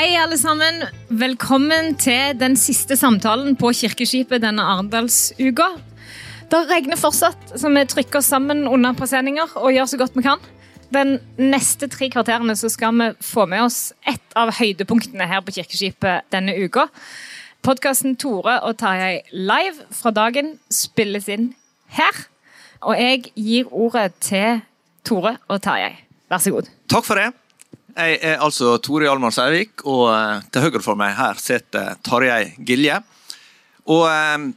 Hei, alle sammen. Velkommen til den siste samtalen på Kirkeskipet denne Arendalsuka. Det regner fortsatt, så vi trykker oss sammen under presenninger og gjør så godt vi kan. Den neste tre kvarterene så skal vi få med oss et av høydepunktene her på Kirkeskipet denne uka. Podkasten Tore og Tarjei live fra dagen spilles inn her. Og jeg gir ordet til Tore og Tarjei. Vær så god. Takk for det. Jeg er altså Tore Hjalmar Sævik, og eh, til høyre for meg her sitter Tarjei Gilje. Og eh,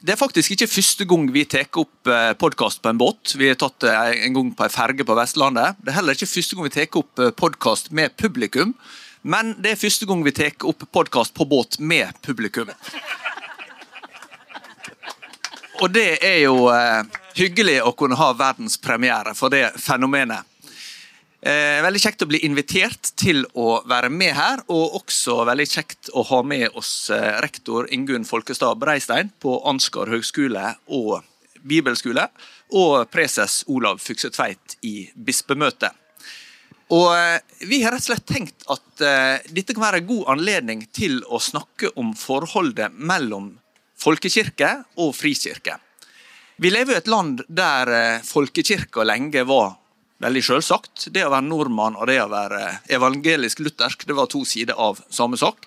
det er faktisk ikke første gang vi tar opp podkast på en båt. Vi har tatt det en gang på en ferge på Vestlandet. Det er heller ikke første gang vi tar opp podkast med publikum, men det er første gang vi tar opp podkast på båt med publikum. Og det er jo eh, hyggelig å kunne ha verdenspremiere for det fenomenet. Eh, veldig kjekt å bli invitert til å være med her, og også veldig kjekt å ha med oss eh, rektor Ingunn Folkestad Breistein på Ansgar høgskole og bibelskole, og preses Olav Fykse Tveit i bispemøtet. Og eh, Vi har rett og slett tenkt at eh, dette kan være en god anledning til å snakke om forholdet mellom folkekirke og frikirke. Vi lever i et land der eh, folkekirka lenge var veldig selvsagt. Det å være nordmann og det å være evangelisk-luthersk det var to sider av samme sak.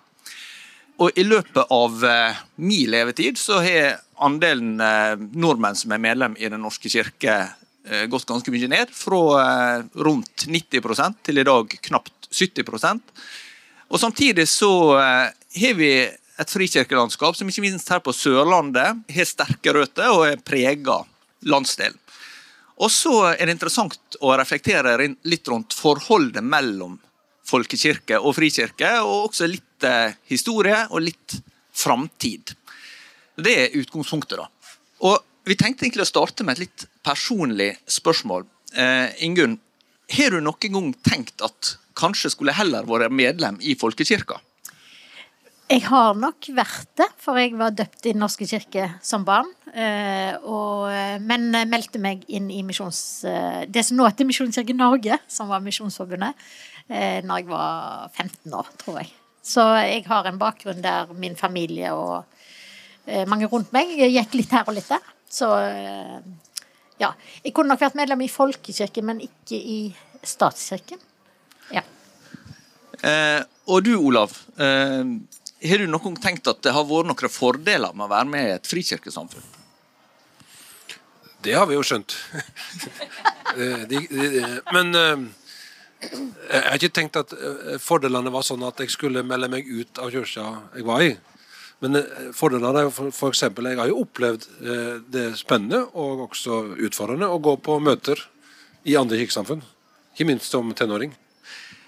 Og I løpet av eh, min levetid så har andelen eh, nordmenn som er medlem i Den norske kirke eh, gått ganske mye ned. Fra eh, rundt 90 til i dag knapt 70% Og Samtidig så eh, har vi et frikirkelandskap som ikke minst her på Sørlandet har sterke røtter og er prega landsdelen. Og så er det interessant å reflektere litt rundt forholdet mellom folkekirke og frikirke, og også litt eh, historie og litt framtid. Det er utgangspunktet, da. Og vi tenkte egentlig å starte med et litt personlig spørsmål. Eh, Ingunn, har du noen gang tenkt at kanskje skulle heller vært medlem i folkekirka? Jeg har nok vært det, for jeg var døpt i Den norske kirke som barn. Eh, og, men meldte meg inn i misjons... Eh, det som nå heter Misjonskirken Norge, som var Misjonsforbundet, eh, når jeg var 15 år, tror jeg. Så jeg har en bakgrunn der min familie og eh, mange rundt meg gikk litt her og litt der. Så eh, ja. Jeg kunne nok vært medlem i folkekirken, men ikke i statskirken. Ja. Eh, og du, Olav. Har du noen gang tenkt at det har vært noen fordeler med å være med i et frikirkesamfunn? Det har vi jo skjønt. de, de, de, men uh, jeg har ikke tenkt at uh, fordelene var sånn at jeg skulle melde meg ut av kirka jeg var i. Men fordelene er for, for eksempel, Jeg har jo opplevd det spennende og også utfordrende å gå på møter i andre kirkesamfunn. Ikke minst som tenåring.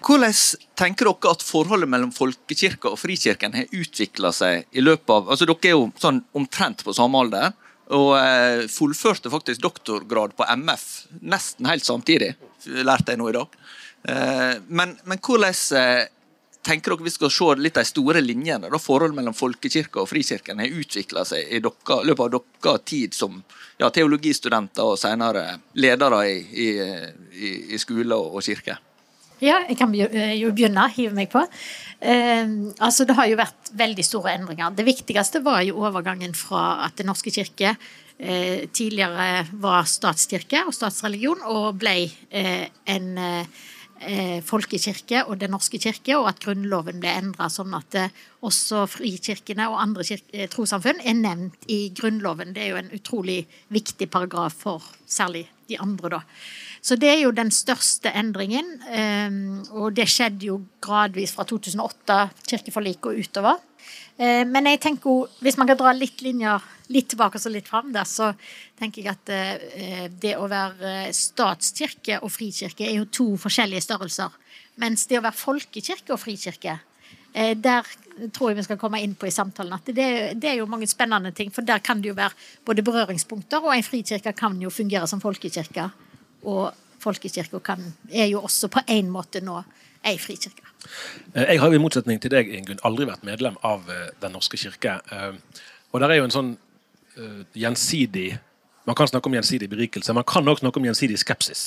Hvordan tenker dere at forholdet mellom folkekirka og frikirken har utvikla seg i løpet av altså Dere er jo sånn omtrent på samme alder, og eh, fullførte faktisk doktorgrad på MF nesten helt samtidig, lærte jeg nå i dag. Eh, men, men hvordan eh, tenker dere vi skal se litt de store linjene, da forholdet mellom folkekirka og frikirken har utvikla seg i dere, løpet av deres tid som ja, teologistudenter og senere ledere i, i, i, skole og kirke? Ja, jeg kan jo begynne å hive meg på. Eh, altså, det har jo vært veldig store endringer. Det viktigste var jo overgangen fra at Den norske kirke eh, tidligere var statskirke og statsreligion, og ble eh, en eh, folkekirke og Den norske kirke, og at Grunnloven ble endra sånn at eh, også frikirkene og andre eh, trossamfunn er nevnt i Grunnloven. Det er jo en utrolig viktig paragraf for særlig de andre, da. Så det er jo den største endringen. Og det skjedde jo gradvis fra 2008, kirkeforliket og utover. Ehm, men jeg tenker, hvis man kan dra litt linjer litt tilbake og litt fram der, så tenker jeg at eh, det å være statskirke og frikirke er jo to forskjellige størrelser. Mens det å være folkekirke og frikirke, eh, der tror jeg vi skal komme inn på i samtalen at det, er jo mange spennende ting. For der kan det jo være både berøringspunkter, og en frikirke kan jo fungere som folkekirke. Og folkekirka er jo også på en måte nå ei frikirke. Eh, jeg har i motsetning til deg Ingunn, aldri vært medlem av eh, Den norske kirke. Eh, og der er jo en sånn gjensidig Man kan snakke om gjensidig berikelse, man kan også snakke om gjensidig skepsis.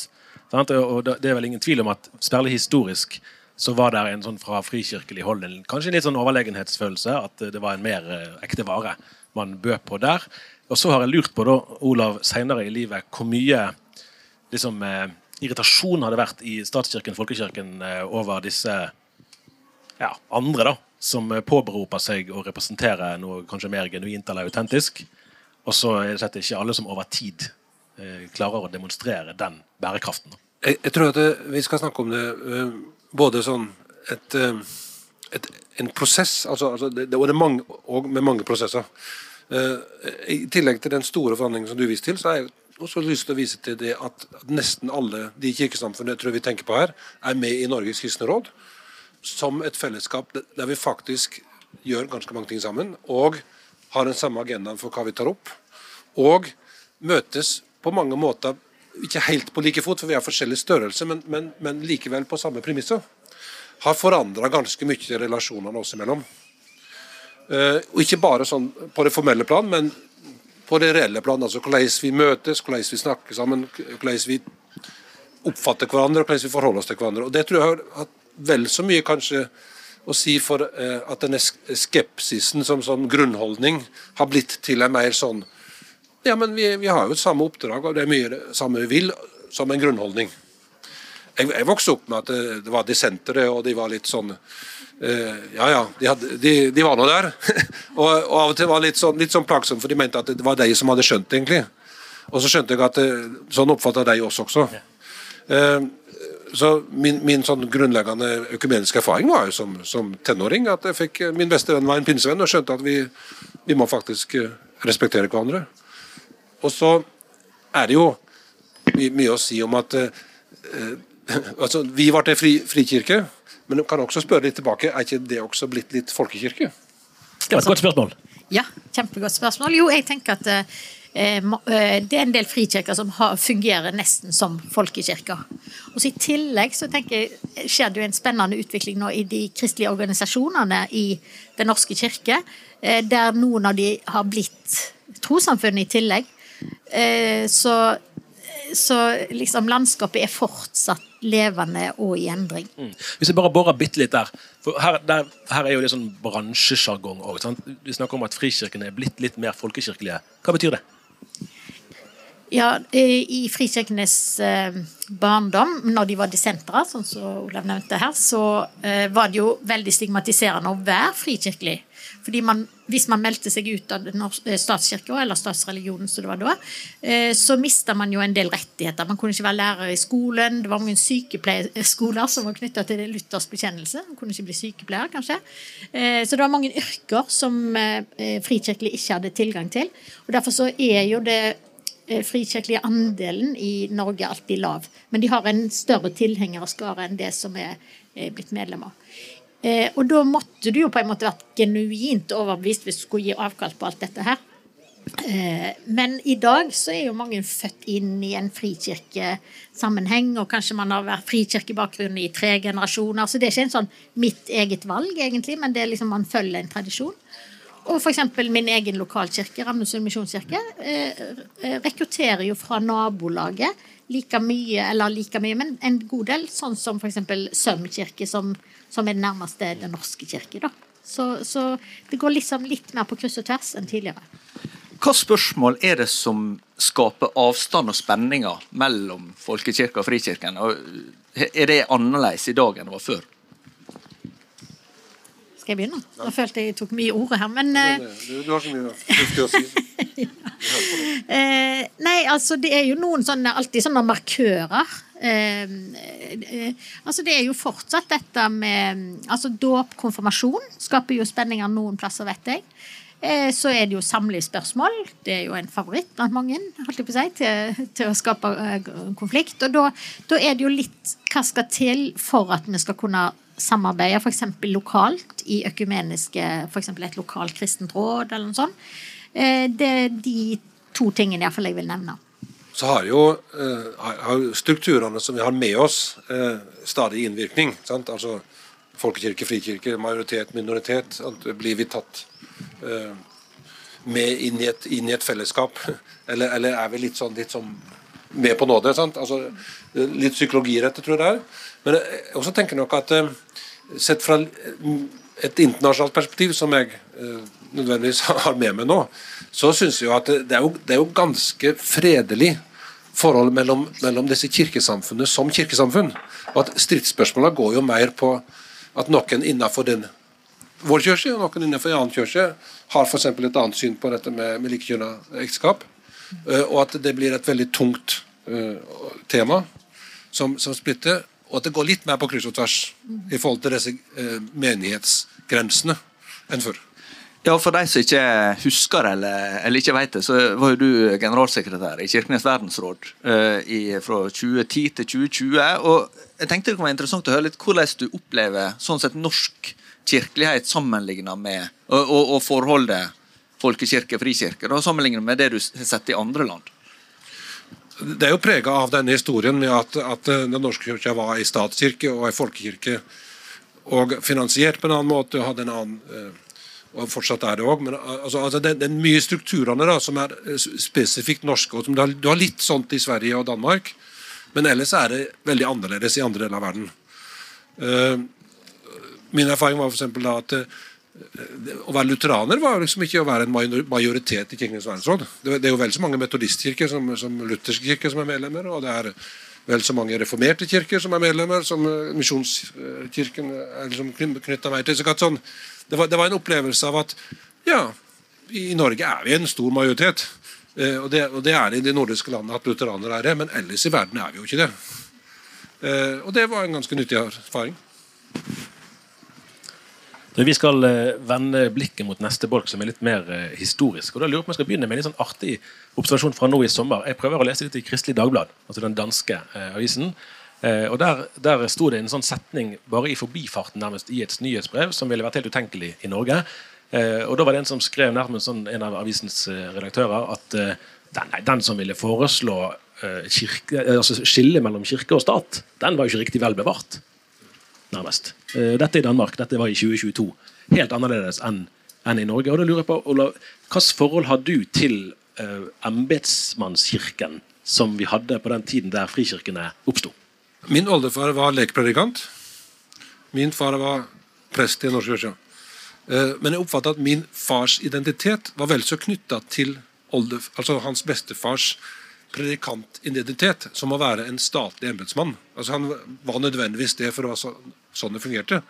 Og det er vel ingen tvil om at særlig historisk så var det en sånn fra frikirkelig hold en, kanskje en litt sånn overlegenhetsfølelse. At det var en mer ekte vare man bød på der. Og så har jeg lurt på, da, Olav, seinere i livet, hvor mye liksom, irritasjon hadde vært i statskirken folkekirken over disse ja, andre da, som påberoper seg å representere noe kanskje mer genuint eller autentisk. Og så er det ikke alle som over tid eh, klarer å demonstrere den bærekraften. Jeg, jeg, tror at det, vi skal snakke om det uh, både sånn et, et, en prosess altså, altså det, Og mange, og med mange prosesser. I tillegg til den store forhandlingen som du viste til, så har jeg også lyst til å vise til det at nesten alle de kirkesamfunnene jeg tror vi tenker på her, er med i Norges kristne råd. Som et fellesskap der vi faktisk gjør ganske mange ting sammen. Og har den samme agendaen for hva vi tar opp. Og møtes på mange måter ikke helt på like fot, for vi har forskjellig størrelse, men, men, men likevel på samme premisser. Har forandra ganske mye relasjonene oss imellom. Uh, og ikke bare sånn på det formelle plan, men på det reelle plan. Altså hvordan vi møtes, hvordan vi snakker sammen, hvordan vi oppfatter hverandre og hvordan vi forholder oss til hverandre. Og Det tror jeg har vel så mye kanskje å si for eh, at denne skepsisen som sånn grunnholdning har blitt til en mer sånn Ja, men vi, vi har jo et samme oppdrag, og det er mye det samme vi vil, som en grunnholdning. Jeg, jeg vokste opp med at det, det var dissentere, og de var litt sånn eh, ja ja, de, hadde, de, de var nå der. og, og, av og til var det litt sånn, litt sånn plagsomt, for de mente at det var de som hadde skjønt det, egentlig. Og så skjønte jeg at det, sånn oppfatta de oss også. Uh, så min, min, sånn grunnleggende økumeniske erfaring var jo som, som, tenåring at jeg fikk Min beste venn var en pinsevenn og skjønte at vi, vi må faktisk eh, respektere hverandre. Og så er det jo mye, mye å si om at eh, altså, Vi ble til fri, frikirke. Men du kan også spørre litt tilbake, er ikke det også blitt litt folkekirke? Det var et godt spørsmål. Ja, kjempegodt spørsmål. Jo, jeg tenker at eh, eh det er en del frikirker som fungerer nesten som folkekirker. Og så I tillegg så tenker jeg, skjer det jo en spennende utvikling nå i de kristelige organisasjonene i Den norske kirke, eh, der noen av de har blitt trossamfunn i tillegg. Eh, så, så liksom landskapet er fortsatt levende og i endring. Mm. Hvis jeg bare borer bitte litt der. for Her, der, her er jo det sånn bransjesjargong òg. Vi snakker om at frikirkene er blitt litt mer folkekirkelige. Hva betyr det? Ja, I Frikirkenes eh, barndom, når de var dissentere, sånn som Olav nevnte her, så eh, var det jo veldig stigmatiserende å være frikirkelig. Fordi man, Hvis man meldte seg ut av eh, statskirka, eller statsreligionen som det var da, eh, så mista man jo en del rettigheter. Man kunne ikke være lærer i skolen. Det var mange sykepleierskoler som var knytta til Luthers bekjennelse. Man kunne ikke bli sykepleier, kanskje. Eh, så det var mange yrker som frikirkelig ikke hadde tilgang til. Og Derfor så er jo det frikirkelige andelen i Norge alltid lav. Men de har en større tilhengerskare enn det som er blitt medlemmer. Eh, og da måtte du jo på en måte vært genuint overbevist hvis du skulle gi avkall på alt dette her. Eh, men i dag så er jo mange født inn i en frikirkesammenheng, og kanskje man har vært frikirkebakgrunn i tre generasjoner. Så det er ikke en sånn mitt eget valg, egentlig, men det er liksom man følger en tradisjon. Og f.eks. min egen lokalkirke, Randesund misjonskirke, eh, eh, rekrutterer jo fra nabolaget like mye, eller like mye, men en god del, sånn som f.eks. Søm kirke, som, som, er den nærmeste Den norske kirke. da. Så, så det går liksom litt mer på kryss og tvers enn tidligere. Hva spørsmål er det som skaper avstand og spenninger mellom folkekirka og frikirken? Og er det annerledes i dag enn det var før? Skal jeg begynne? Nå følte jeg jeg tok mye ordet her, men eh, Du har så mye å si. eh, Nei, altså det er jo noen sånne, alltid sånne markører. Eh, eh, altså Det er jo fortsatt dette med altså Dåp, konfirmasjon, skaper jo spenninger noen plasser, vet jeg. Så er det jo samlivsspørsmål. Det er jo en favoritt blant mange holdt jeg på å si, til, til å skape konflikt. Og da, da, er det jo litt hva skal til for at vi skal kunne samarbeide f.eks. lokalt i økumeniske F.eks. et lokalt kristent råd eller noe sånt. Eh, det er de to tingene iallfall jeg vil nevne. Så har jo har strukturene som vi har med oss, stadig innvirkning. Sant? Altså folkekirke, frikirke, majoritet, minoritet. Blir vi tatt Eh, med inn i, et, inn i et, fellesskap? Eller, eller, er vi litt sånn, litt sånn med på nåde? Sant? Altså, litt psykologi i dette, tror jeg det er. Men jeg også tenker nok at eh, sett fra et internasjonalt perspektiv, som jeg eh, nødvendigvis har med meg nå, så syns jeg at det er, jo, det er jo ganske fredelig forhold mellom, mellom disse kirkesamfunnene som kirkesamfunn. Og at Stridsspørsmåla går jo mer på at noen innenfor den vår kirke og noen innenfor en annen kirke har f.eks. et annet syn på dette med, med likekjønna ekteskap. Og at det blir et veldig tungt uh, tema som, som, splitter. Og at det går litt mer på kryss og tvers i forhold til disse uh, menighetsgrensene enn før. Ja, For de som ikke husker eller, eller ikke vet det, så var jo du generalsekretær i Kirkenes verdensråd i, fra 2010 til 2020. og jeg tenkte Det kunne være interessant å høre litt hvordan du opplever sånn sett norsk kirkelighet sammenligna med og, og, og, forholdet folkekirke-frikirke, sammenlignet med det du har sett i andre land? Det er jo prega av denne historien med at, at Den norske kirka var ei statskirke og ei folkekirke, og finansiert på en annen måte. og hadde en annen eh, og fortsatt er det òg. Men altså, altså, det, er mye strukturene da, som er eh, spesifikt norske. og du har, du har, litt sånt i Sverige og Danmark, men ellers er det veldig annerledes i andre deler av verden. Uh, Min erfaring var for da at eh, å være lutheraner var liksom ikke å være en majoritet i Kirkenes verdensråd. Det er jo vel så mange metodistkirker som, som lutherske kirker som er medlemmer, og det er vel så mange reformerte kirker som er medlemmer, som eh, Misjonskirken er liksom knytta meg til. Så sånn, det, var, det, var, en opplevelse av at ja, i Norge er vi en stor majoritet. Eh, og, det, og det er i de nordiske landene at lutheranere er det, men ellers i verden er vi jo ikke det. og det var en ganske nyttig erfaring. Vi skal eh, vende blikket mot neste bolk, som er litt mer eh, historisk. og da lurer jeg på om jeg skal begynne med en litt sånn artig observasjon fra nå i sommer. Jeg prøver å lese litt i Kristelig Dagblad, altså den danske eh, avisen. og Der, der sto det en sånn setning bare i forbifarten nærmest i et nyhetsbrev som ville vært helt utenkelig i Norge. og Da var det en som skrev nærmest sånn, en av avisens redaktører at den, den som ville foreslå kirke, altså skille mellom kirke og stat, den var jo ikke riktig vel bevart nærmest. Eh, dette i Danmark, dette var i 2022. Helt annerledes enn enn i Norge. Og da lurer jeg på, Olav, Hvilket forhold har du til uh, embetsmannskirken som vi hadde på den tiden der frikirkene oppsto? Min oldefar var lekepredikant. Min far var prest i Norsk kirke. Uh, men jeg oppfatta at min fars identitet var vel så knytta til oldef, altså hans bestefars predikantidentitet, som å være en statlig embetsmann. Altså, han var nødvendigvis det for å så, sånn det fungerte.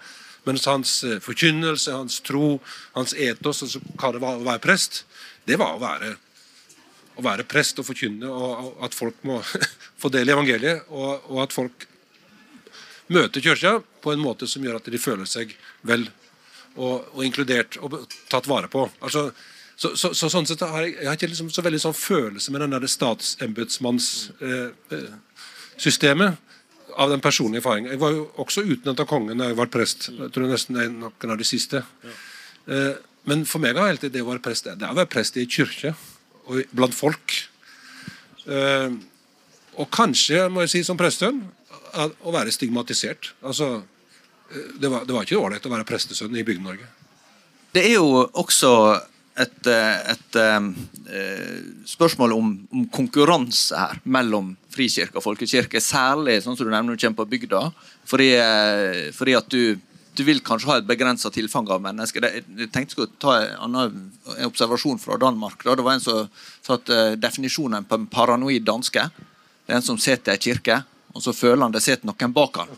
Mens hans eh, forkynnelse, hans tro, hans etos, altså hva det var å være prest, det var å være, å være prest og forkynne, og, og at folk må få del i evangeliet, og, og at folk møter kirka på en måte som gjør at de føler seg vel og, og inkludert og tatt vare på. Altså, Så, så, så, sånn sett har jeg, jeg har ikke liksom så veldig sånn følelse med den der statsembetsmannssystemet. Eh, av den personlige erfaringen. Jeg var jo også utnevnt av kongen da jeg var prest. Jeg tror nesten er noen av de siste. Eh, men for meg har alltid det å være prest det er å være prest i kirke og blant folk. Eh, og kanskje, må jeg si som prestesønn, å være stigmatisert. Altså, eh, det, var, det var ikke ålreit å være prestesønn i Bygde-Norge. Det er jo også et, et, et spørsmål om, om, konkurranse her mellom frikirke og folkekirke. Særlig sånn som du nevner du kommer på bygda. Fordi, fordi at du du vil kanskje ha et begrensa tilfang av mennesker. Jeg tenkte skulle ta en annen observasjon fra Danmark. Da. Det var en som sa at definisjonen på en paranoid danske det er en som sitter i ei kirke, og så føler han det sitter noen bak han.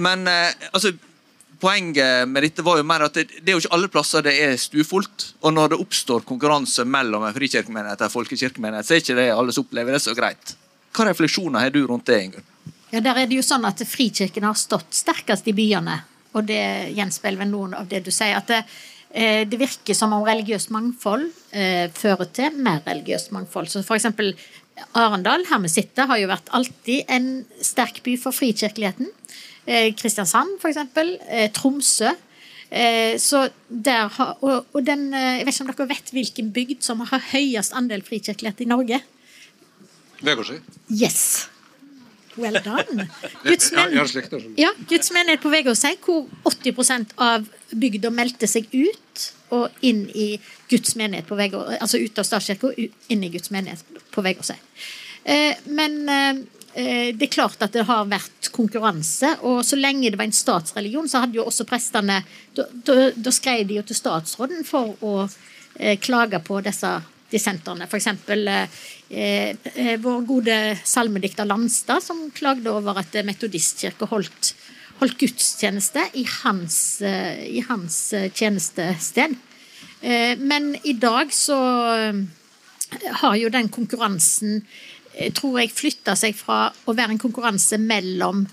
Men uh, altså Poenget med dette var jo mer at det, det er jo ikke alle plasser det er stuefullt. Og når det oppstår konkurranse mellom en frikirkemenighet og en folkekirkemenighet, så er ikke det alle som opplever det så greit. Hva refleksjoner har du rundt det, Ingunn? Ja, der er det jo sånn at Frikirken har stått sterkest i byene. Og det gjenspeiler noen av det du sier. At det, eh, det virker som om religiøst mangfold eh, fører til mer religiøst mangfold. Så for eksempel Arendal, her vi sitter, har jo vært alltid en sterk by for frikirkeligheten. Eh, Kristiansand, eksempel. Eh, Tromsø. Eh, så der har, og, den, Jeg vet ikke om dere vet hvilken bygd som har høyest andel frikirkelighet i Norge? Vegårshei. Yes. Well done. Guds, men ja, Guds menighet på Vegårshei, hvor 80% av bygda meldte seg ut og inn i Guds menighet på Vegårshei. Altså ut av statskirka og inn i Guds menighet på Vegårshei. Men det er klart at det har vært konkurranse, og så lenge det var en statsreligion, så hadde jo også prestene Da, da, skrev de jo til statsråden for å eh, klage på disse dissenterne. F.eks. Eh, eh, vår gode salmedikter Landstad, som klagde over at Metodistkirka holdt, holdt gudstjeneste i hans, eh, i hans eh, tjenestested. Eh, men i dag så har jo den konkurransen, tror jeg, flytta seg fra å være en konkurranse mellom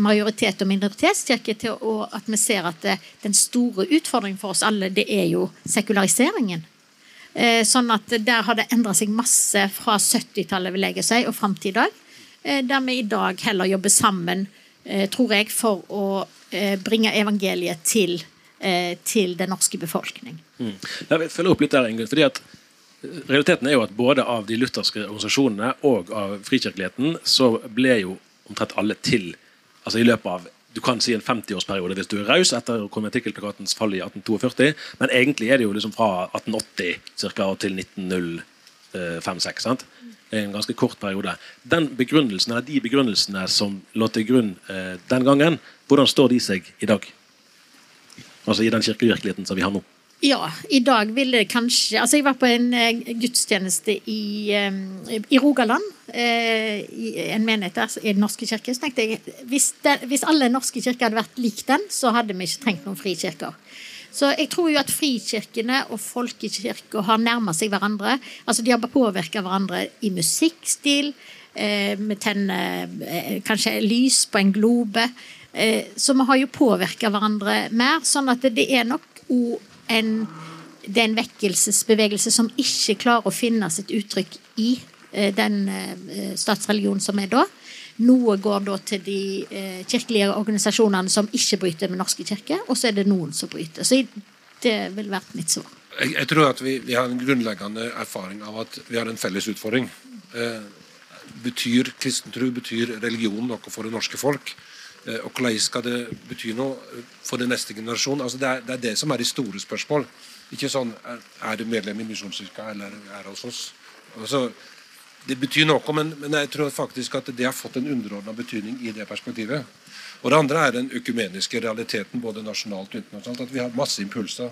majoritet- og minoritetskirke til at vi ser at den store utfordringen for oss alle, det er jo sekulariseringen. Eh, sånn at der har det endra seg masse fra 70-tallet, vil jeg si, og fram til i dag. Eh, der vi i dag heller jobber sammen, eh, tror jeg, for å bringe evangeliet til, til den norske befolkning. Mm. Jeg vil følge opp litt der, Ingrid, fordi at Realiteten er jo at både av de lutherske organisasjonene og av frikirkeligheten så ble jo omtrent alle til altså i løpet av du kan si en 50-årsperiode hvis du er raus etter konventikkelplakatens fall i 1842. Men egentlig er det jo liksom fra 1880 cirka, til 1905-6. sant? Det er en ganske kort periode. Den begrunnelsen, eller De begrunnelsene som lå til grunn eh, den gangen, hvordan står de seg i dag? Altså i den kirkevirkeligheten som vi har nå. Ja, i dag ville det kanskje Altså, jeg var på en uh, gudstjeneste i, i Rogaland. Uh, I en menighet der i Den norske kirke. Så tenkte jeg hvis, hvis alle norske kirker hadde vært lik den, så hadde vi ikke trengt noen frikirker. Så jeg tror jo at frikirkene og folkekirka har nærma seg hverandre. Altså, de har påvirka hverandre i musikkstil. Vi tenner kanskje lys på en globe. så vi har jo påvirka hverandre mer. Sånn at det er nok òg en, det er en vekkelsesbevegelse som ikke klarer å finne sitt uttrykk i eh, den eh, statsreligionen som er da. Noe går da til de eh, kirkelige organisasjonene som ikke bryter med Norske kirke, og så er det noen som bryter. Så det vil være mitt svar. Jeg, jeg tror at vi, vi, har en grunnleggende erfaring av at vi har en felles utfordring. Eh, betyr kristen betyr religion noe for det norske folk? Eh, og hvordan skal det bety noe for den neste generasjon? Altså det, er, det, er, det som er de store spørsmål. Ikke sånn er du medlem i Misjonskirka eller er hos oss? Altså, det betyr noe, men, men, jeg tror faktisk at det har fått en underordna betydning i det perspektivet. Og Det andre er den økumeniske realiteten både nasjonalt og internasjonalt. At vi har masse impulser.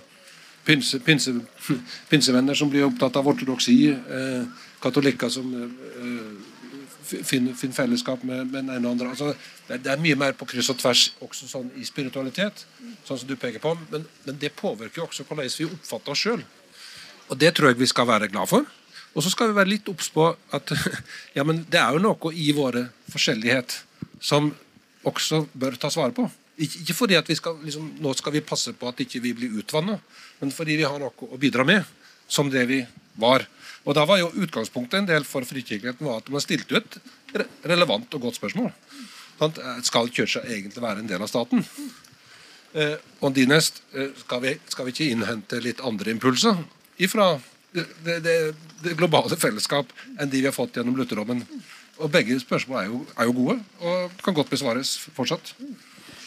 Pinse, pinse, pinsevenner som blir opptatt av ortodoksi. Eh, katolikker som eh, finne, finne fellesskap med, med den ene og andre. Altså, det, det, er mye mer på kryss og tvers også sånn i spiritualitet, sånn som du peker på. Men, men det påvirker jo også hvordan vi oppfatter oss sjøl. Og det tror jeg vi skal være glad for. Og så skal vi være litt obs på at ja, men det er jo noe i våre forskjellighet som også bør ta vare på. Ikke fordi at vi skal, liksom, nå skal vi passe på at ikke vi blir utvanna, men fordi vi har noe å bidra med, som det vi var. Og Da var jo utgangspunktet en del for frikirkeligheten var at man stilte ut relevant og godt spørsmål. Eh, Skal kirka egentlig være en del av staten? Eh, og dernest eh, skal, vi, skal vi ikke innhente litt andre impulser ifra det, det, det, det globale fellesskap enn de vi har fått gjennom lutherdommen? Og Begge spørsmål er jo, er jo gode og kan godt besvares fortsatt.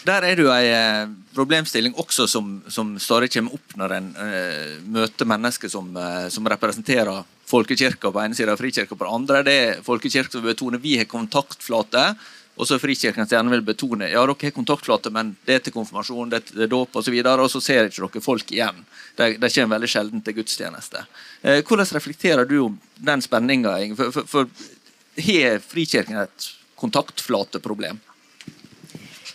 Der er det jo ei eh, problemstilling også som, som stadig kommer opp når en uh, møter mennesker som, uh, som representerer folkekirka på ene sida og frikirka på den andre. Det er folkekirka som betoner vi har kontaktflate, og så frikirken som gjerne vil betone ja, dere har kontaktflate, men det er til konfirmasjon, det er til dåp osv., og, og så ser ikke dere folk igjen. De, de kommer veldig sjelden til gudstjeneste. Eh, hvordan reflekterer du om den spenninga? For, for, for har frikirken et kontaktflateproblem?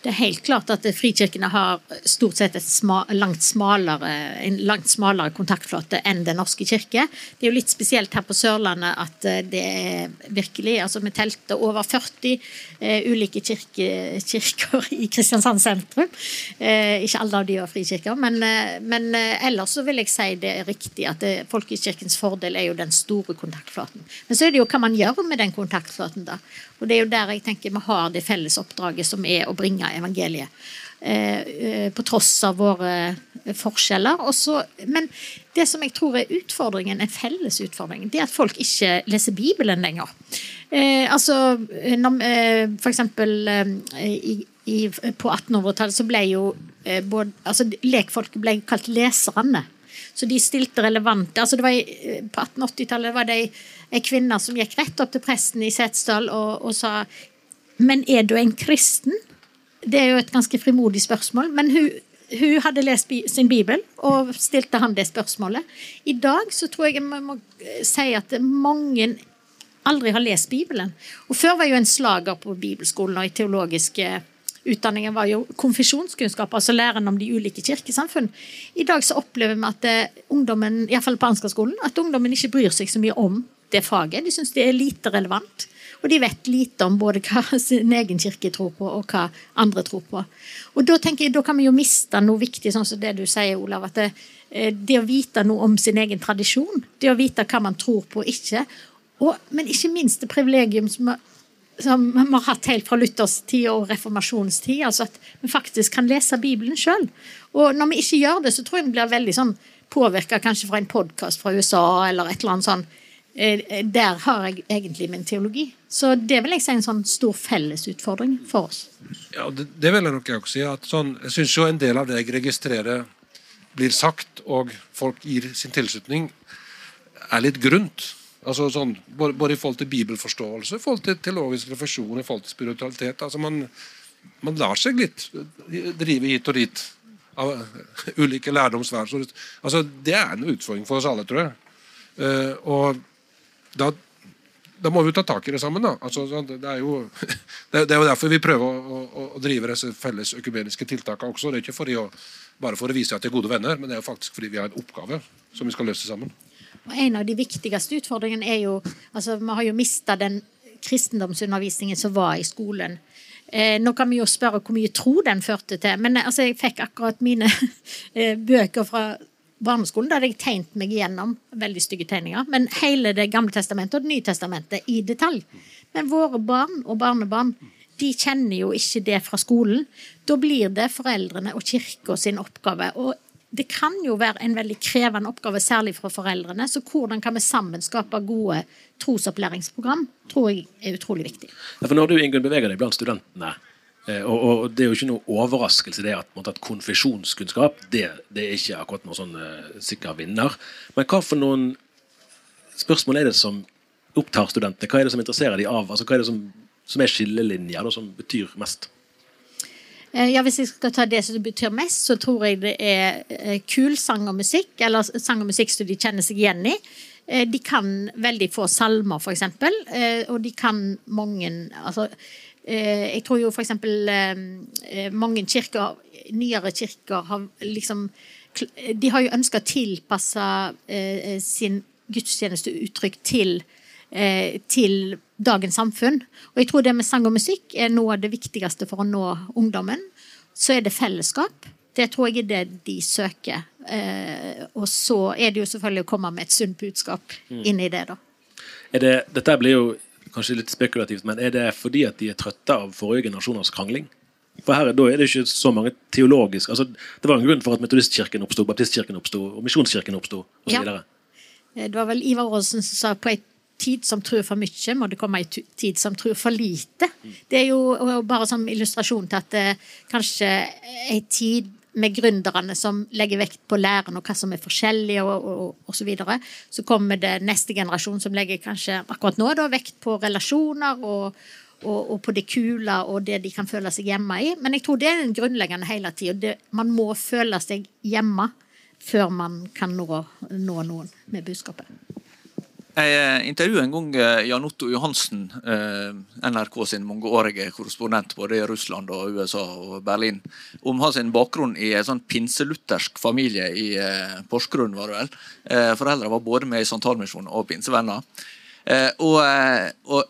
Det er helt klart at frikirkene har stort sett et sma, langt smalere, en langt smalere kontaktflate enn Den norske kirke. Det er jo litt spesielt her på Sørlandet at eh, det er virkelig altså Vi telte over 40 eh, ulike kirke, kirker i Kristiansand sentrum. Eh, ikke alle av de var frikirker, men, eh, men eh, ellers så vil jeg si det er riktig at det, folkekirkens fordel er jo den store kontaktflaten. Men så er det jo hva man gjør med den kontaktflaten, da. Og det er jo der jeg tenker vi har det felles oppdraget som er å bringe evangeliet. Eh, eh, på tross av våre forskjeller. Også, men det som jeg tror er utfordringen, en felles utfordring, det er at folk ikke leser Bibelen lenger. Eh, altså, for eksempel i, i, på 1800-tallet så ble jo eh, både, altså, lekfolk ble kalt leserne. Så de stilte relevante altså i- På 1880-tallet var det ei kvinne som gikk rett opp til presten i Setesdal og, og sa Men er du en kristen? Det er jo et ganske frimodig spørsmål. Men hun, hun hadde lest sin bibel og stilte han det spørsmålet. I dag så tror jeg vi må eh, si at mange aldri har lest Bibelen. Og før var jo en slager på bibelskolen og i teologiske utdanninger var jo konfesjonskunnskap, altså læren om de ulike kirkesamfunn. I dag så opplever vi at eh, ungdommen, iallfall på Ansgar-skolen, at ungdommen ikke bryr seg så mye om det faget. De syns det er lite relevant. Og de vet lite om både hva sin egen kirke tror på, og hva andre tror på. Og da tenker jeg, da kan vi jo miste noe viktig, sånn som det du sier, Olav. At det, eh, det å vite noe om sin egen tradisjon, det å vite hva man tror på og ikke, og, men ikke minst det privilegium som, som vi har hatt helt fra Luthers tid og reformasjonstid. altså at vi faktisk kan lese Bibelen sjøl. Og når vi ikke gjør det, så tror jeg vi blir veldig sånn påvirka kanskje fra en podkast fra USA eller et eller annet sånn. Eh, Der har jeg egentlig min teologi. Så det vil jeg si er en sånn stor fellesutfordring for oss. Ja, det, det vil jeg nok også si. At sånn, jeg syns jo en del av det jeg registrerer blir sagt, og folk gir sin tilslutning, er litt grunt. Altså sånn, både, i forhold til bibelforståelse, i forhold til teologisk refleksjon, i forhold til spiritualitet. altså man, man lar seg litt drive hit og dit av ulike lærdomsvær. Altså, det er en utfordring for oss alle, tror jeg. Uh, og da, da må vi jo ta tak i det sammen. da. Altså, sånn, det, er jo, det, er jo derfor vi prøver å, å, å drive disse felles økumeniske tiltakene også. Det er ikke å, bare for å vise at de er gode venner, men det er jo faktisk fordi vi har en oppgave som vi skal løse sammen. En av de viktigste utfordringene er jo altså Vi har jo mista den kristendomsundervisningen som var i skolen. Eh, nå kan vi jo spørre hvor mye tro den førte til. Men altså, jeg fikk akkurat mine eh, bøker fra barneskolen. Da hadde jeg tegnet meg igjennom veldig stygge tegninger. Men hele Det gamle testamentet og Det nye testamentet i detalj. Men våre barn og barnebarn de kjenner jo ikke det fra skolen. Da blir det foreldrene og kirka sin oppgave. Og det kan jo være en veldig krevende oppgave, særlig for foreldrene. Så hvordan kan vi sammen skape gode trosopplæringsprogram, tror jeg er utrolig viktig. Ja, for når du Ingunn, beveger deg blant studentene, eh, og, og det er jo ikke noe overraskelse det at, at konfesjonskunnskap det, det er ikke akkurat noen sånn uh, sikker vinner. Men hva for noen spørsmål er det som opptar studentene? Hva er det som interesserer dem av? Altså, hva er det som, som er skillelinjer, som betyr mest? Eh, Ja, Hvis jeg skal ta det som det betyr mest, så tror jeg det er eh, kul sang og musikk, eller sang og musikk som de kjenner seg igjen i. Eh, De kan veldig få salmer, eh, og de kan mange altså, Jeg tror jo eh, mange kirker, nyere kirker, har liksom De har jo ønska å tilpasse sin sin gudstjenesteuttrykk til til dagens samfunn. Og jeg tror det med sang og musikk er noe av det viktigste for å nå ungdommen. Så er det fellesskap. Det tror jeg er det de søker. Eh, og så er det jo selvfølgelig å komme med et sunt budskap inn i det, da. Det, dette blir jo kanskje litt spekulativt, men er det fordi at de er trøtte av forrige generasjoners krangling? For her, Da er det ikke så mange teologiske altså, Det var en grunn for at Metodistkirken oppsto, Baptistkirken oppsto og Misjonskirken oppsto osv. Ja. Eh, Det var vel Ivar Aasen som sa på ei tid som tror for mye, må det komme ei tid som tror for lite. Det er jo bare som illustrasjon til at eh, kanskje ei tid med gründerne som legger vekt på læren og hva som er forskjellig, og, og, og så videre. Så kommer det neste generasjon som legger kanskje akkurat nå da, vekt på relasjoner og, og, og på det kule og det de kan føle seg hjemme i. Men jeg tror det er den grunnleggende hele tida. Man må føle seg hjemme før man kan nå, nå noen med budskapet. Jeg eh, intervjuet en gang eh, Jan Otto Johansen, eh, NRK sin mangeårige korrespondent både i Russland og USA og Berlin, om hans bakgrunn i en sånn pinseluthersk familie i Porsgrunn, var det vel. Foreldrene var både med i Santalmisjonen og pinsevenner. Og, og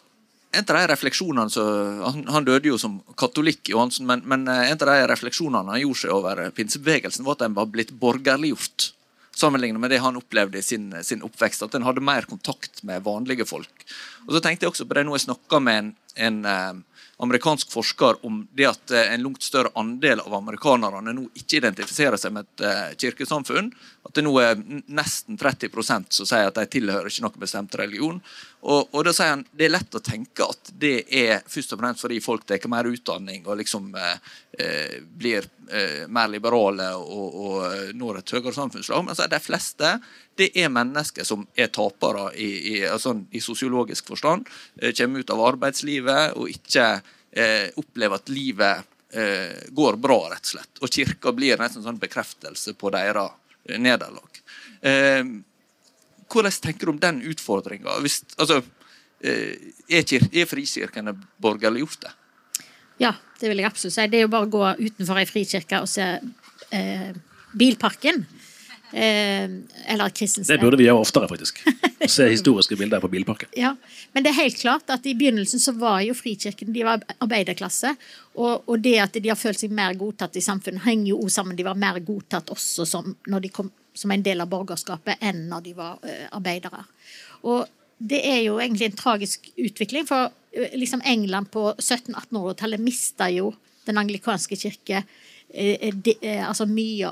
en av de refleksjonene så, han, døde jo som katolikk, Johansen, men, men en av de refleksjonene han gjorde seg over pinsebevegelsen, var at den var blitt borgerliggjort. Sammenlignet med det han opplevde i sin, sin oppvekst. At en hadde mer kontakt med vanlige folk. Og så tenkte jeg også på det nå jeg snakka med en, en eh, amerikansk forsker om det at eh, en langt større andel av amerikanerne nå ikke identifiserer seg med et eh, kirkesamfunn. At det nå er nesten 30% som sier at de tilhører ikke noen bestemt religion. Og, og da sier han det er lett å tenke at det er først og fremst fordi folk tar mer utdanning og liksom eh, eh, blir eh, mer liberale og, og eh, når et høyere samfunnslag. Men så er de fleste det er mennesker som er tapere i, i, altså, i sosiologisk forstand. Eh, kommer ut av arbeidslivet og ikke eh, opplever at livet går bra, rett og slett. Og kirka blir nesten sånn bekreftelse på deres nederlag. Eh, hvordan tenker du om den utfordringa? Altså, eh, er, er frikirkene borgerliggjorte? Ja, det vil jeg absolutt si. Det er jo bare å gå utenfor ei frikirke og se eh, bilparken. Eh, eller kristens Det burde vi gjøre oftere, faktisk. Å Se historiske bilder på bilparken. Ja, Men det er helt klart at i begynnelsen så var jo frikirken de var arbeiderklasse. Og, og det at de har følt seg mer godtatt i samfunnet, henger jo også sammen. De var mer godtatt også som, kom som en del av borgerskapet enn når de var uh, arbeidere. Og det er jo egentlig en tragisk utvikling, for eh, liksom England på 1700-1800-tallet mista jo den anglikanske kirke de, eh, altså mye,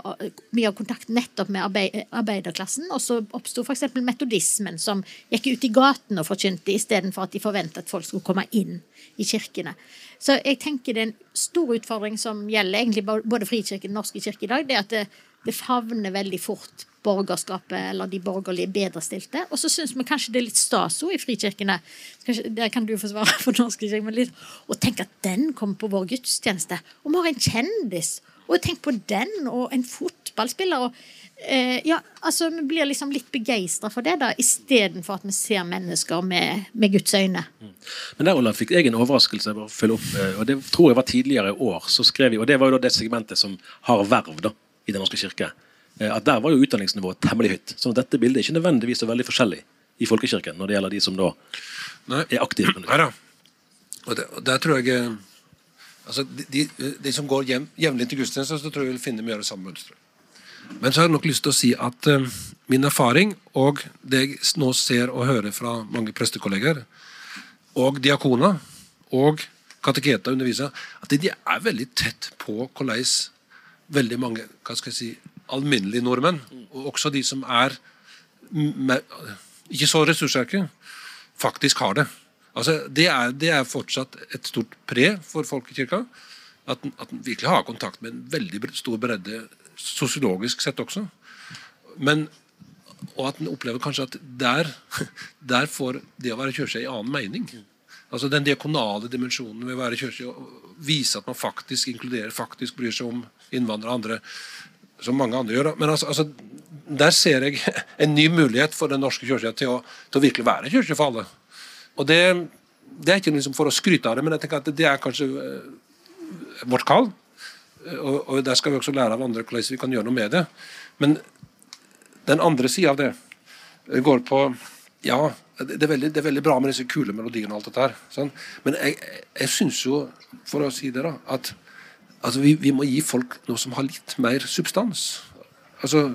mye av kontakten nettopp med arbeid, arbeiderklassen. Og så oppsto f.eks. metodismen, som gikk ut i gaten og forkynte istedenfor at de forventet at folk skulle komme inn i kirkene. Så jeg tenker det er en stor utfordring som gjelder egentlig både Frikirken og Den norske kirke i dag. det er at det, favner veldig fort borgerskapet eller de borgerlige bedrestilte. Og så syns vi kanskje det er litt stas i frikirkene. Kanskje, der kan du forsvare for norske kirke, men litt å tenke at den kommer på vår gudstjeneste. Og vi har en kjendis. Og tenk på den, og en fotballspiller. og eh, ja, altså Vi blir liksom litt begeistra for det, da, istedenfor at vi ser mennesker med, med Guds øyne. Men der Olav, fikk jeg en overraskelse. bare følge opp, eh, og Det tror jeg var tidligere i år. så skrev vi, og Det var jo da det segmentet som har verv da, i Den norske kirke. eh, At Der var jo utdanningsnivået temmelig høyt. Så dette bildet er ikke nødvendigvis så veldig forskjellig i folkekirken når det gjelder de som da Nei. er aktive. Nei da. Og, det, og der tror jeg eh, altså de, de, de som går hjem, jevnlig til gudstjeneste, så tror jeg vil finne mye av det samme mønsteret. Men så har jeg nok lyst til å si at uh, min erfaring, og det jeg nå ser og hører fra mange prestekolleger, og diakoner, og kateketer underviser, at de er veldig tett på hvordan veldig mange hva skal jeg si, alminnelige nordmenn, og også de som er med, ikke så ressurssterke, faktisk har det. Altså, det, er, det er fortsatt et stort pre for folkekirka. At at den virkelig har kontakt med en veldig stor bredde, sosiologisk sett også. Men, og at den opplever kanskje at der, der får det å være kirke en annen mening. Altså Den diakonale dimensjonen ved å være kirke vise at man faktisk inkluderer, faktisk bryr seg om innvandrere og andre, som mange andre gjør. Men altså, altså, der ser jeg en ny mulighet for Den norske kirke til til å virkelig være kirke for alle. Og det, det er ikke liksom for å skryte av det, men jeg tenker at det er kanskje eh, vårt kall. Og, og der skal vi også lære av andre hvordan vi kan gjøre noe med det. Men den andre sida av det går på Ja, det er, veldig, det er veldig bra med disse kule melodiene og alt dette her. Sånn. Men jeg, jeg syns jo, for å si det, da, at altså, vi, vi, må gi folk noe som har litt mer substans. Altså,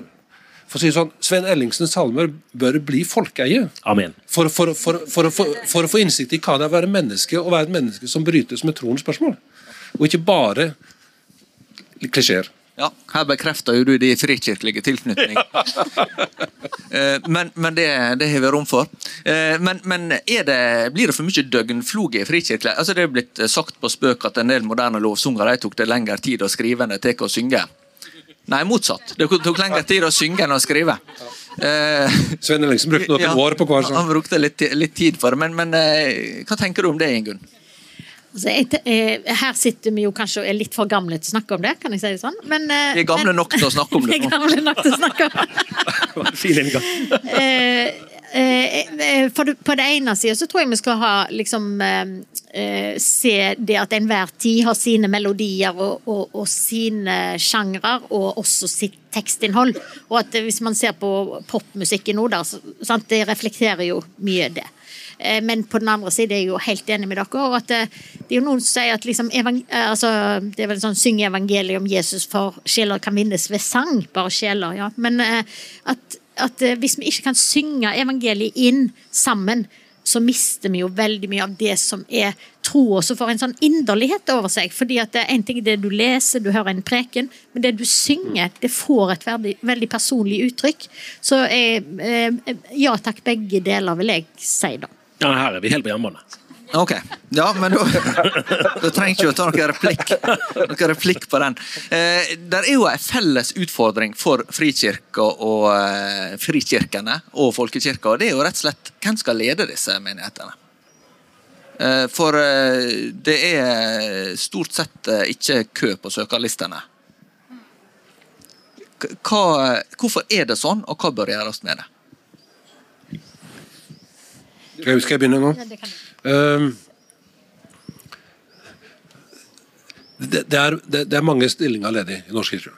for å si det sånn, Sven Ellingsens salmer bør bli folkeeie. Amen. For, for, for, for, å få innsikt i hva det er å være menneske, og være et menneske som brytes med troens spørsmål. Og ikke bare klisjeer. Ja, her bekrefter jo du din frikirkelige tilknytning. Eh, men, men det, det, har vi rom for. Eh, men, men det, blir det for mye døgnfloge i frikirkelig? Altså det er blitt sagt på spøk at en del moderne lovsungere tok det lengre tid å skrive enn det tar å synge. Nei, motsatt. Det tok lengre tid å synge enn å skrive. Eh, Svein Ellingsen brukte noen ja, år på hver sang. Han brukte litt, litt tid for det. Men, men hva tenker du om det, Ingunn? Altså, jeg, eh, her sitter vi jo kanskje og er litt for gamle til å snakke om det, kan jeg si det sånn. Men, eh, vi er gamle men, nok til å snakke om det. Vi er gamle nok til å snakke om det. Eh, eh, for det, på det ene sida så tror jeg vi skal ha liksom eh, Se det at enhver tid har sine melodier og, og, og sine sjangre, og også sitt tekstinnhold. Og at hvis man ser på popmusikken nå, da, så, sant, det reflekterer jo mye det. Eh, men på den andre siden er jeg jo helt enig med dere. og at Det, eh, det er jo noen som sier at liksom, eh, altså, det er vel sånn synge evangeliet om Jesus for sjeler kan vinnes ved sang. Bare sjeler, ja. Men at, at hvis vi ikke kan synge evangeliet inn sammen, så mister vi jo veldig mye av det som er tro, og så får en sånn inderlighet over seg. fordi at En ting er det du leser, du hører en preken, men det du synger, det får et veldig, veldig personlig uttrykk. Så jeg, ja takk, begge deler, vil jeg si, da. Ja, her er vi helt på hjemmebane. Ok. Ja, men da, trenger ikke å ta noen replikk, noen replikk på den. Eh, det er jo en felles utfordring for frikirka og eh, frikirkene og folkekirka, og det er jo rett og slett hvem skal lede disse menighetene? Eh, for eh, det er stort sett eh, ikke kø på søkerlistene. Hva, hvorfor er det sånn, og hva bør gjøres med det? Skal jeg begynne nå? Uh, det, det, er, det, det, er, mange stillinger ledig i norsk kirke.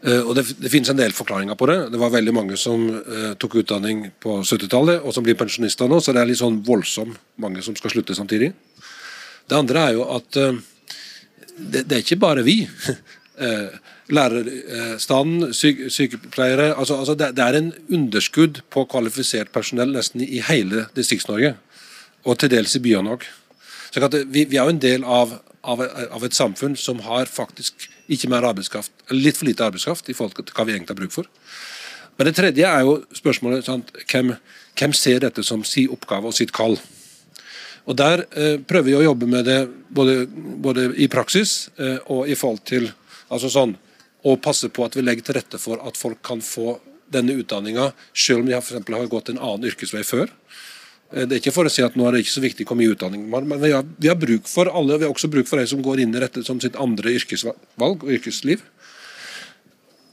Uh, og det, det, finnes en del forklaringer på det. Det var veldig mange som uh, tok utdanning på 70-tallet, og som blir pensjonister nå, så det er litt sånn voldsomt mange som skal slutte samtidig. Det andre er jo at uh, det, er ikke bare vi. lærerstanden, syk, sykepleiere altså, altså det, det, er en underskudd på kvalifisert personell nesten i hele Distrikts-Norge. Og til dels i byene òg. Vi, vi, er jo en del av, av, av, et samfunn som har faktisk ikke mer arbeidskraft, eller litt for lite arbeidskraft i forhold til hva vi egentlig har bruk for. Men det tredje er jo spørsmålet sant, hvem, hvem, ser dette som sin oppgave og sitt kall. Og Der eh, prøver vi å jobbe med det både, både i praksis eh, og i forhold til altså sånn, og passe på at vi legger til rette for at folk kan få denne utdanninga, selv om de for har gått en annen yrkesvei før. Eh, det er ikke for å si at nå er det ikke så viktig hvor mye utdanning man men vi har, vi har bruk for alle. Vi har også bruk for de som går inn i dette som sitt andre yrkesvalg og yrkesliv.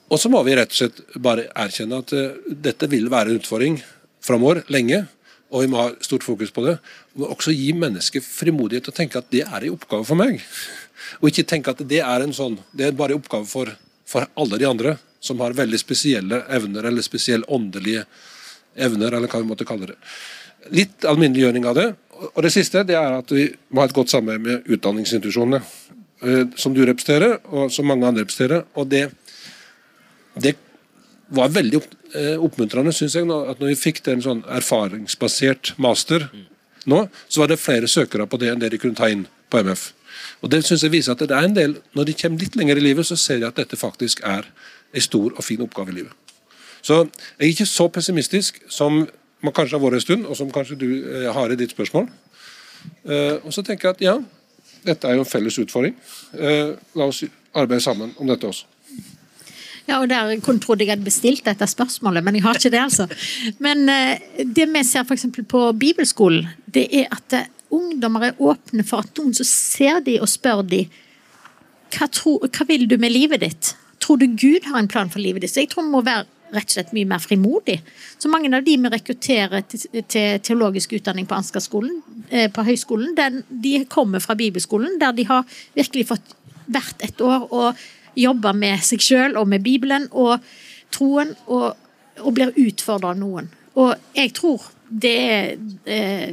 Og så må vi rett og slett bare erkjenne at uh, dette vil være en utfordring framover lenge. Og vi må ha stort fokus på det. Og også gi mennesker frimodighet til å tenke at det er en oppgave for meg. Og ikke tenke at det er en sånn, det er bare en oppgave for for alle de andre som har veldig spesielle evner, eller spesielle åndelige evner, eller hva vi måtte kalle det. Litt alminneliggjøring av det. Og det siste det er at vi må ha et godt samarbeid med utdanningsinstitusjonene. Eh, som du representerer, og som mange andre representerer. Og det, det var veldig eh, oppmuntrende, syns jeg, at når vi fikk en sånn erfaringsbasert master nå, så var det flere søkere på det enn det de kunne ta inn på MF. Og Det synes jeg viser at det er en del, Når de kommer litt lenger i livet, så ser de at dette faktisk er en stor og fin oppgave i livet. Så jeg er ikke så pessimistisk som man kanskje har vært en stund, og som kanskje du eh, har i ditt spørsmål. Eh, og så tenker jeg at ja, dette er jo en felles utfordring. Eh, la oss arbeide sammen om dette også. Ja, og der kun trodde jeg hadde bestilt dette spørsmålet, men jeg har ikke det, altså. Men det vi ser f.eks. på bibelskolen, det er at ungdommer er åpne for at noen så ser de og spør de hva, tro, hva vil du med livet ditt? Tror du Gud har en plan for livet ditt? Så jeg tror vi må være rett og slett mye mer frimodig. Så mange av de vi rekrutterer til, til teologisk utdanning på Ansgarskolen, eh, på høyskolen, den, de kommer fra bibelskolen, der de har virkelig fått hvert et år og jobba med seg sjøl og med Bibelen og troen, og, og blir utfordra av noen. Og jeg tror det, er,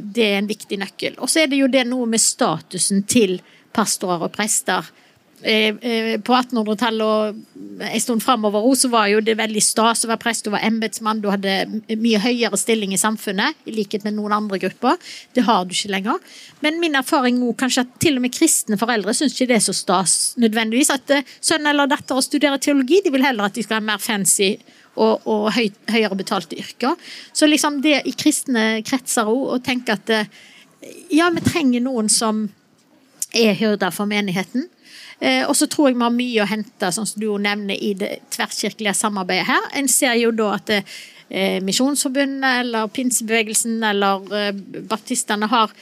det er en viktig nøkkel. Og så er det jo det noe med statusen til pastorer og prester Eh, eh, på 1800-tallet og en stund framover så var jo det veldig stas å være prest. Du var embetsmann, du hadde mye høyere stilling i samfunnet, i likhet med noen andre grupper. Det har du ikke lenger. Men min erfaring òg kanskje at til og med kristne foreldre syns ikke det er så stas nødvendigvis at eh, sønn eller datter studerer teologi. De vil heller at de skal ha mer fancy og, og høy, høyere betalte yrker. Så liksom det i kristne kretser òg, å tenke at ja, vi trenger noen som er hyrder for menigheten. Eh, og så tror jeg vi har mye å hente, sånn som du nevner, i det tverrkirkelige samarbeidet her. En ser jo da at eh, Misjonsforbundet eller pinsebevegelsen eller eh, baptistene har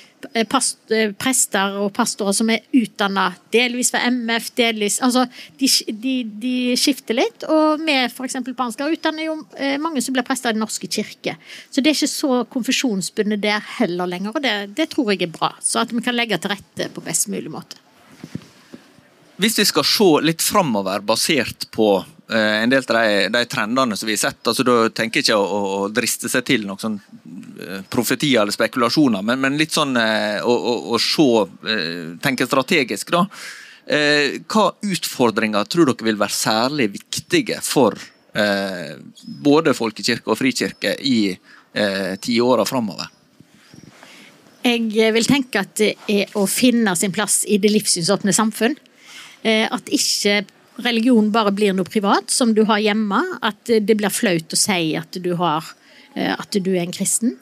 prester og pastorer som er utdanna delvis fra MF, delvis Altså, de, de, de skifter litt. Og vi f.eks. på Ansgar utdanner jo mange som blir prester i Den norske kirke. Så det er ikke så konfesjonsbundet der heller lenger, og det, det tror jeg er bra. Så at vi kan legge til rette på best mulig måte. Hvis vi skal se litt framover, basert på eh, en del av de, de, trendene som vi har sett, altså da tenker jeg ikke å, å driste seg til noen sånn eh, profetier eller spekulasjoner, men, men litt sånn eh, å, å, å, se, tenke strategisk, da. Eh, hva utfordringer tror dere vil være særlig viktige for eh, både folkekirke og frikirke i eh, tiåra framover? Jeg vil tenke at det er å finne sin plass i det livssynsåpne samfunn. Eh, at ikke religion bare blir noe privat som du har hjemme. At det blir flaut å si at du, har, eh, at du er en kristen.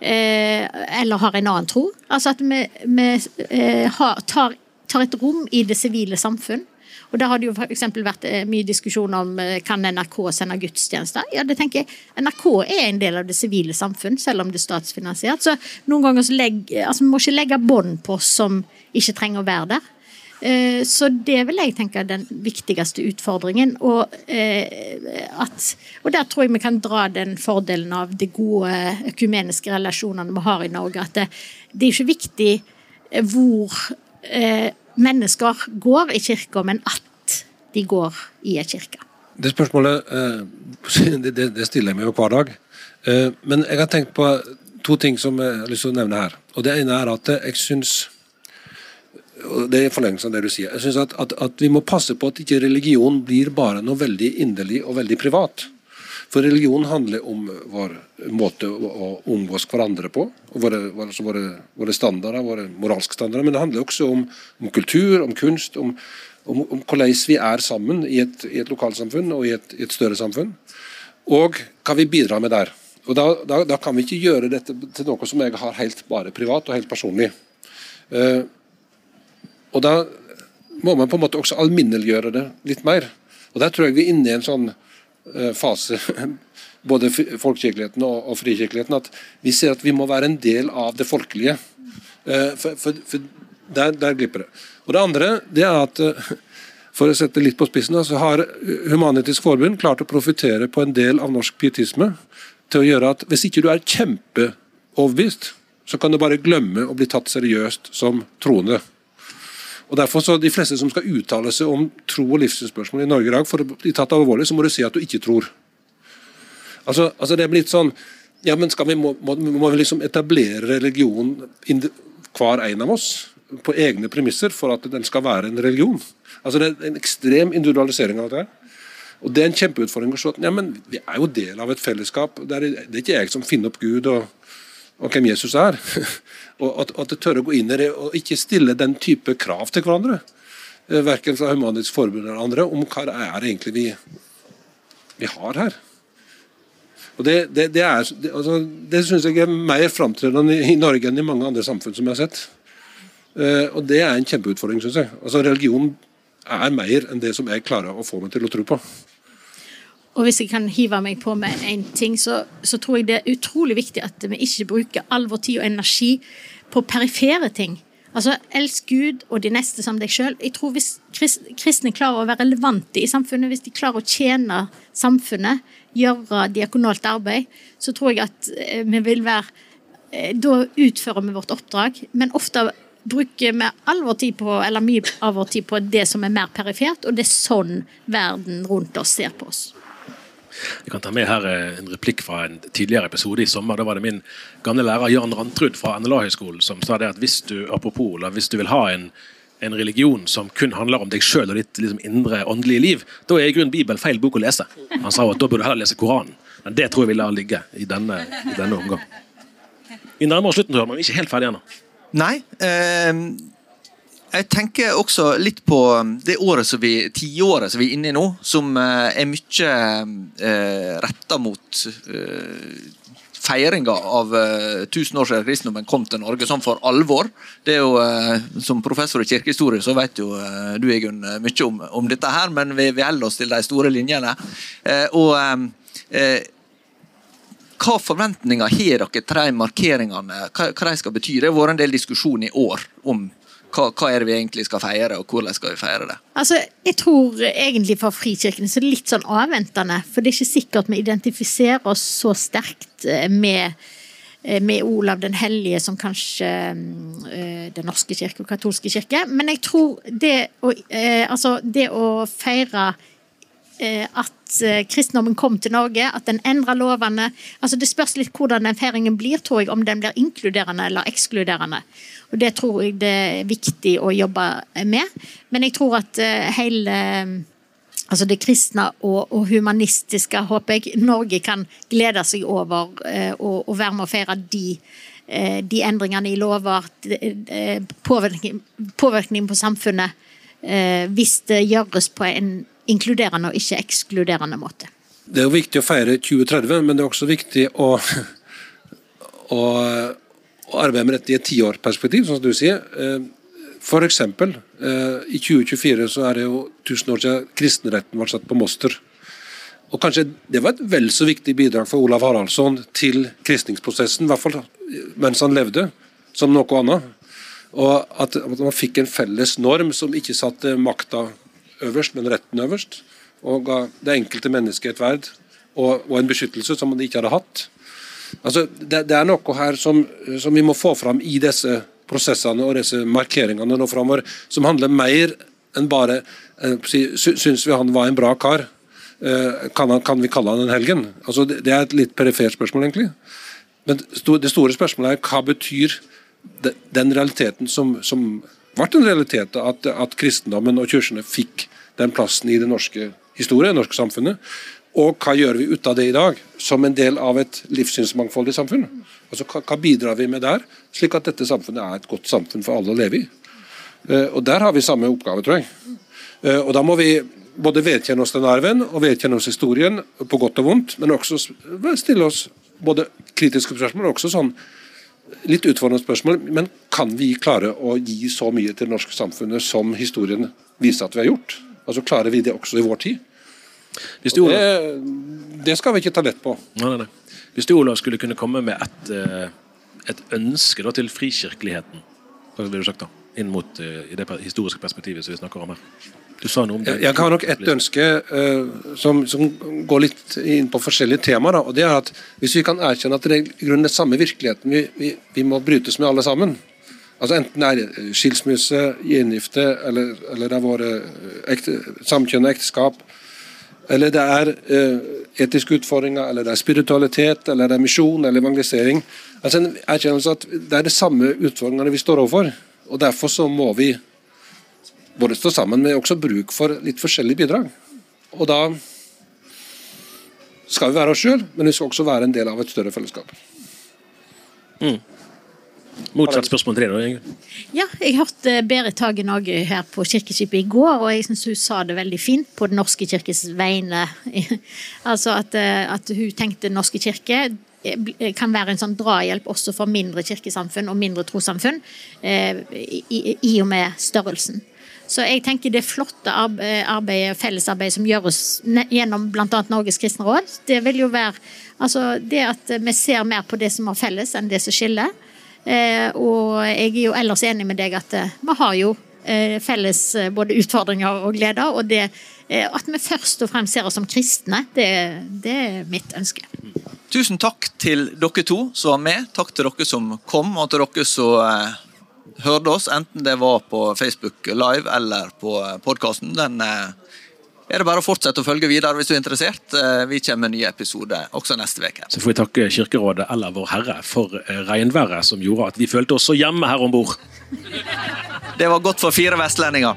Eh, eller har en annen tro. Altså at vi, vi tar, tar et rom i det sivile samfunn. Og Der har det jo for vært mye diskusjon om kan NRK sende gudstjenester. Ja, det tenker jeg. NRK er en del av det sivile samfunn, selv om det er statsfinansiert. Så noen ganger så legg, altså, vi må ikke legge bånd på oss som ikke trenger å være der. Eh, så det vil jeg tenke er den viktigste utfordringen. Og, eh, at, og, der tror jeg vi kan dra den fordelen av de gode økumeniske relasjonene vi har i Norge. At det, det er ikke viktig eh, hvor mennesker går i kirka, men at de går i ei kirke. Det spørsmålet det, stiller jeg meg jo hver dag. Men jeg har tenkt på to ting som jeg har lyst til å nevne her. Og Det ene er at jeg syns det er forlengelsen av det du sier. Jeg synes at, at, at, Vi må passe på at ikke religion blir bare noe veldig inderlig og veldig privat. For religion handler om vår måte å omgås hverandre på. og Våre, altså våre, våre standarder, våre moralske standarder. Men det handler også om, om kultur, om kunst, om, om, om, hvordan vi er sammen i et, i et lokalsamfunn og i et, i et, større samfunn. Og hva vi bidrar med der. Og da, da, da, kan vi ikke gjøre dette til noe som jeg har helt bare privat og helt personlig. Uh, og da må man på en måte også alminneliggjøre det litt mer. Og Der tror jeg vi er inne i en sånn uh, fase, både folkekirkeligheten og, frikirkeligheten, at vi ser at vi må være en del av det folkelige. Uh, for, for, for der, der, glipper det. Og Det andre det er at uh, for å sette litt på spissen, så har Human-Etisk Forbund klart å profitere på en del av norsk pietisme til å gjøre at hvis ikke du er kjempeoverbevist, så kan du bare glemme å bli tatt seriøst som troende. Og derfor så De fleste som skal uttale seg om tro- og livssynsspørsmål i Norge i dag, for å bli tatt alvorlig, så må du si at du ikke tror. Altså, altså det er blitt sånn ja, men skal vi, må, må, må vi liksom etablere religion hver en av oss på egne premisser for at den skal være en religion? Altså Det er en ekstrem individualisering av det. Og Det er en kjempeutfordring å se ja, men vi er jo del av et fellesskap. Det er, det er ikke jeg som finner opp Gud og, og hvem Jesus er. og at, at det tør å gå inn i det og ikke stille den type krav til hverandre. Eh, verken fra Humanitisk Forbund eller andre, om hva det er egentlig vi, vi har her. Og Det, det, det, det, altså, det syns jeg er mer framtredende i Norge enn i mange andre samfunn som jeg har sett. Uh, og Det er en kjempeutfordring, syns jeg. Altså Religion er mer enn det som jeg klarer å få meg til å tro på. Og hvis jeg kan hive meg på med én ting, så, så, tror jeg det er utrolig viktig at vi ikke bruker all vår tid og energi på perifere ting. Altså, Elsk Gud og de neste som deg sjøl. Jeg tror Hvis kristne klarer å være relevante i samfunnet, hvis de klarer å tjene samfunnet, gjøre diakonalt arbeid, så tror jeg at eh, vi vil være eh, Da utfører vi vårt oppdrag. Men ofte bruker vi all vår tid på, eller mye av vår tid på det som er mer perifert, og det er sånn verden rundt oss ser på oss. Jeg kan ta med her eh, en replikk fra en tidligere episode i sommer. Da var det min gamle lærer Jan Rantrud fra NLA-høgskolen som sa det at hvis du apropos, eller hvis du vil ha en, en religion som kun handler om deg sjøl og ditt liksom, indre åndelige liv, da er i grunnen Bibelen feil bok å lese. Han sa at da burde du heller lese Koranen. Men det tror jeg vi lar ligge i denne, i denne omgang. Vi nærmer oss slutten, men vi er ikke helt ferdige ennå. Nei. Eh, jeg tenker også litt på det året som vi, tiåret som vi er inne i nå, som eh, er mye eh, retta mot eh, feiringa av eh, tusen år siden kristendommen kom til Norge, sånn for alvor. Det er jo, eh, Som professor i kirkehistorie så vet jo eh, du Egun, mye om, om, dette, her, men vi, vi holder oss til de store linjene. og hva forventninger har dere til de markeringene? Hva, hva de skal bety? Det har vært en del diskusjon i år om hva, hva, er det vi egentlig skal feire, og hvordan skal vi feire det? Altså, Jeg tror egentlig for Frikirken så er det litt sånn avventende. For det er ikke sikkert vi identifiserer oss så sterkt eh, med, eh, med Olav den hellige som kanskje øh, Den norske kirke og katolske kirke. Men jeg tror det å, altså, det å feire at kristendommen kom til Norge, at den endra lovene altså Det spørs litt hvordan den feiringen blir, tror jeg, om den blir inkluderende eller ekskluderende. Og Det tror jeg det er viktig å jobbe med. Men jeg tror at eh, hele altså det kristne og, og, humanistiske, håper jeg, Norge kan glede seg over eh, og, og, være med å feire de, eh, de endringene i lover, påvirkning, påvirkning på samfunnet, hvis det gjøres på en inkluderende og ikke ekskluderende måte. Det er jo viktig å feire 2030, men det er også viktig å, å å arbeide med dette i et tiårperspektiv, som du sier. Eh, F.eks. Eh, i 2024 så er det jo 1000 år siden kristenretten ble satt på Moster. Og kanskje Det var et vel så viktig bidrag for Olav Haraldsson til kristningsprosessen, i hvert fall mens han levde, som noe annet. Og at, man fikk en felles norm som ikke satte makta øverst, men retten øverst. Og ga det enkelte mennesket et verd og, og en beskyttelse som de ikke hadde hatt. Altså, det, det, er noe her som, som, vi må få fram i disse prosessene og disse markeringene nå framover, som handler mer enn bare eh, Syns vi han var en bra kar? Eh, kan, han, kan, vi kalle han en helgen? Altså, det, det er et litt perifert spørsmål, egentlig. Men det store spørsmålet er hva betyr den realiteten som, som ble en realitet, at, at kristendommen og kirkene fikk den plassen i den norske historien, det norske samfunnet. Og hva gjør vi ut av det i dag, som en del av et livssynsmangfoldig samfunn? Altså, hva, bidrar vi med der, slik at dette samfunnet er et godt samfunn for alle å leve i? Uh, og Der har vi samme oppgave, tror jeg. Uh, og Da må vi både vedkjenne oss den arven og vedkjenne oss historien, på godt og vondt, men også stille oss både kritiske spørsmål og også sånn litt utfordrende spørsmål. Men kan vi klare å gi så mye til det norske samfunnet som historien viser at vi har gjort? Altså Klarer vi det også i vår tid? Hvis du, det, det, skal vi ikke ta lett på. Nei, nei, nei. Hvis du Olav, skulle kunne komme med et, eh, et ønske da, til frikirkeligheten, hva ville du sagt da? Inn mot uh, i det historiske perspektivet som vi snakker om her. Du sa noe om det. Jeg har nok et ønske uh, som, som, går litt inn på forskjellige temaer. og det er at Hvis vi kan erkjenne at det er i grunnen den samme virkeligheten vi, vi, vi, må brytes med alle sammen, altså enten det er skilsmisse, gjengifte, eller, eller det har vært ekte, samkjønnet ekteskap, eller det er eh, etiske utfordringer, eller det er spiritualitet, eller det er misjon eller evangelisering. Altså en erkjennelse at Det er de samme utfordringene vi står overfor. og Derfor så må vi både stå sammen, men også bruk for litt forskjellige bidrag. Og da skal vi være oss sjøl, men vi skal også være en del av et større fellesskap. Mm. Motsatt spørsmål til deg, da? Ja, jeg hørte Berit Hagen òg her på Kirkeskipet i går, og jeg syns hun sa det veldig fint på Den norske kirkes vegne. altså at, eh, at, hun tenkte Den norske kirke eh, kan være en sånn drahjelp også for mindre kirkesamfunn og mindre trossamfunn, eh, i, i, og med størrelsen. Så jeg tenker det flotte arbeidet, fellesarbeidet som gjøres gjennom bl.a. Norges kristne råd, det vil jo være altså det at vi ser mer på det som er felles, enn det som skiller. Eh, og jeg er jo ellers enig med deg at eh, vi har jo eh, felles både utfordringer og gleder. Og det, at vi først og fremst ser oss som kristne, det, det er mitt ønske. Tusen takk til dere to som var med. Takk til dere som kom, og til dere som hørte oss, enten det var på Facebook Live eller på podkasten. Den er det bare å fortsette å følge videre hvis du er interessert. Eh, Vi kommer med nye episoder også neste uke. Så får vi takke Kirkerådet eller Vår Herre for eh, regnværet som gjorde at vi følte oss så hjemme her om bord. Det var godt for fire vestlendinger.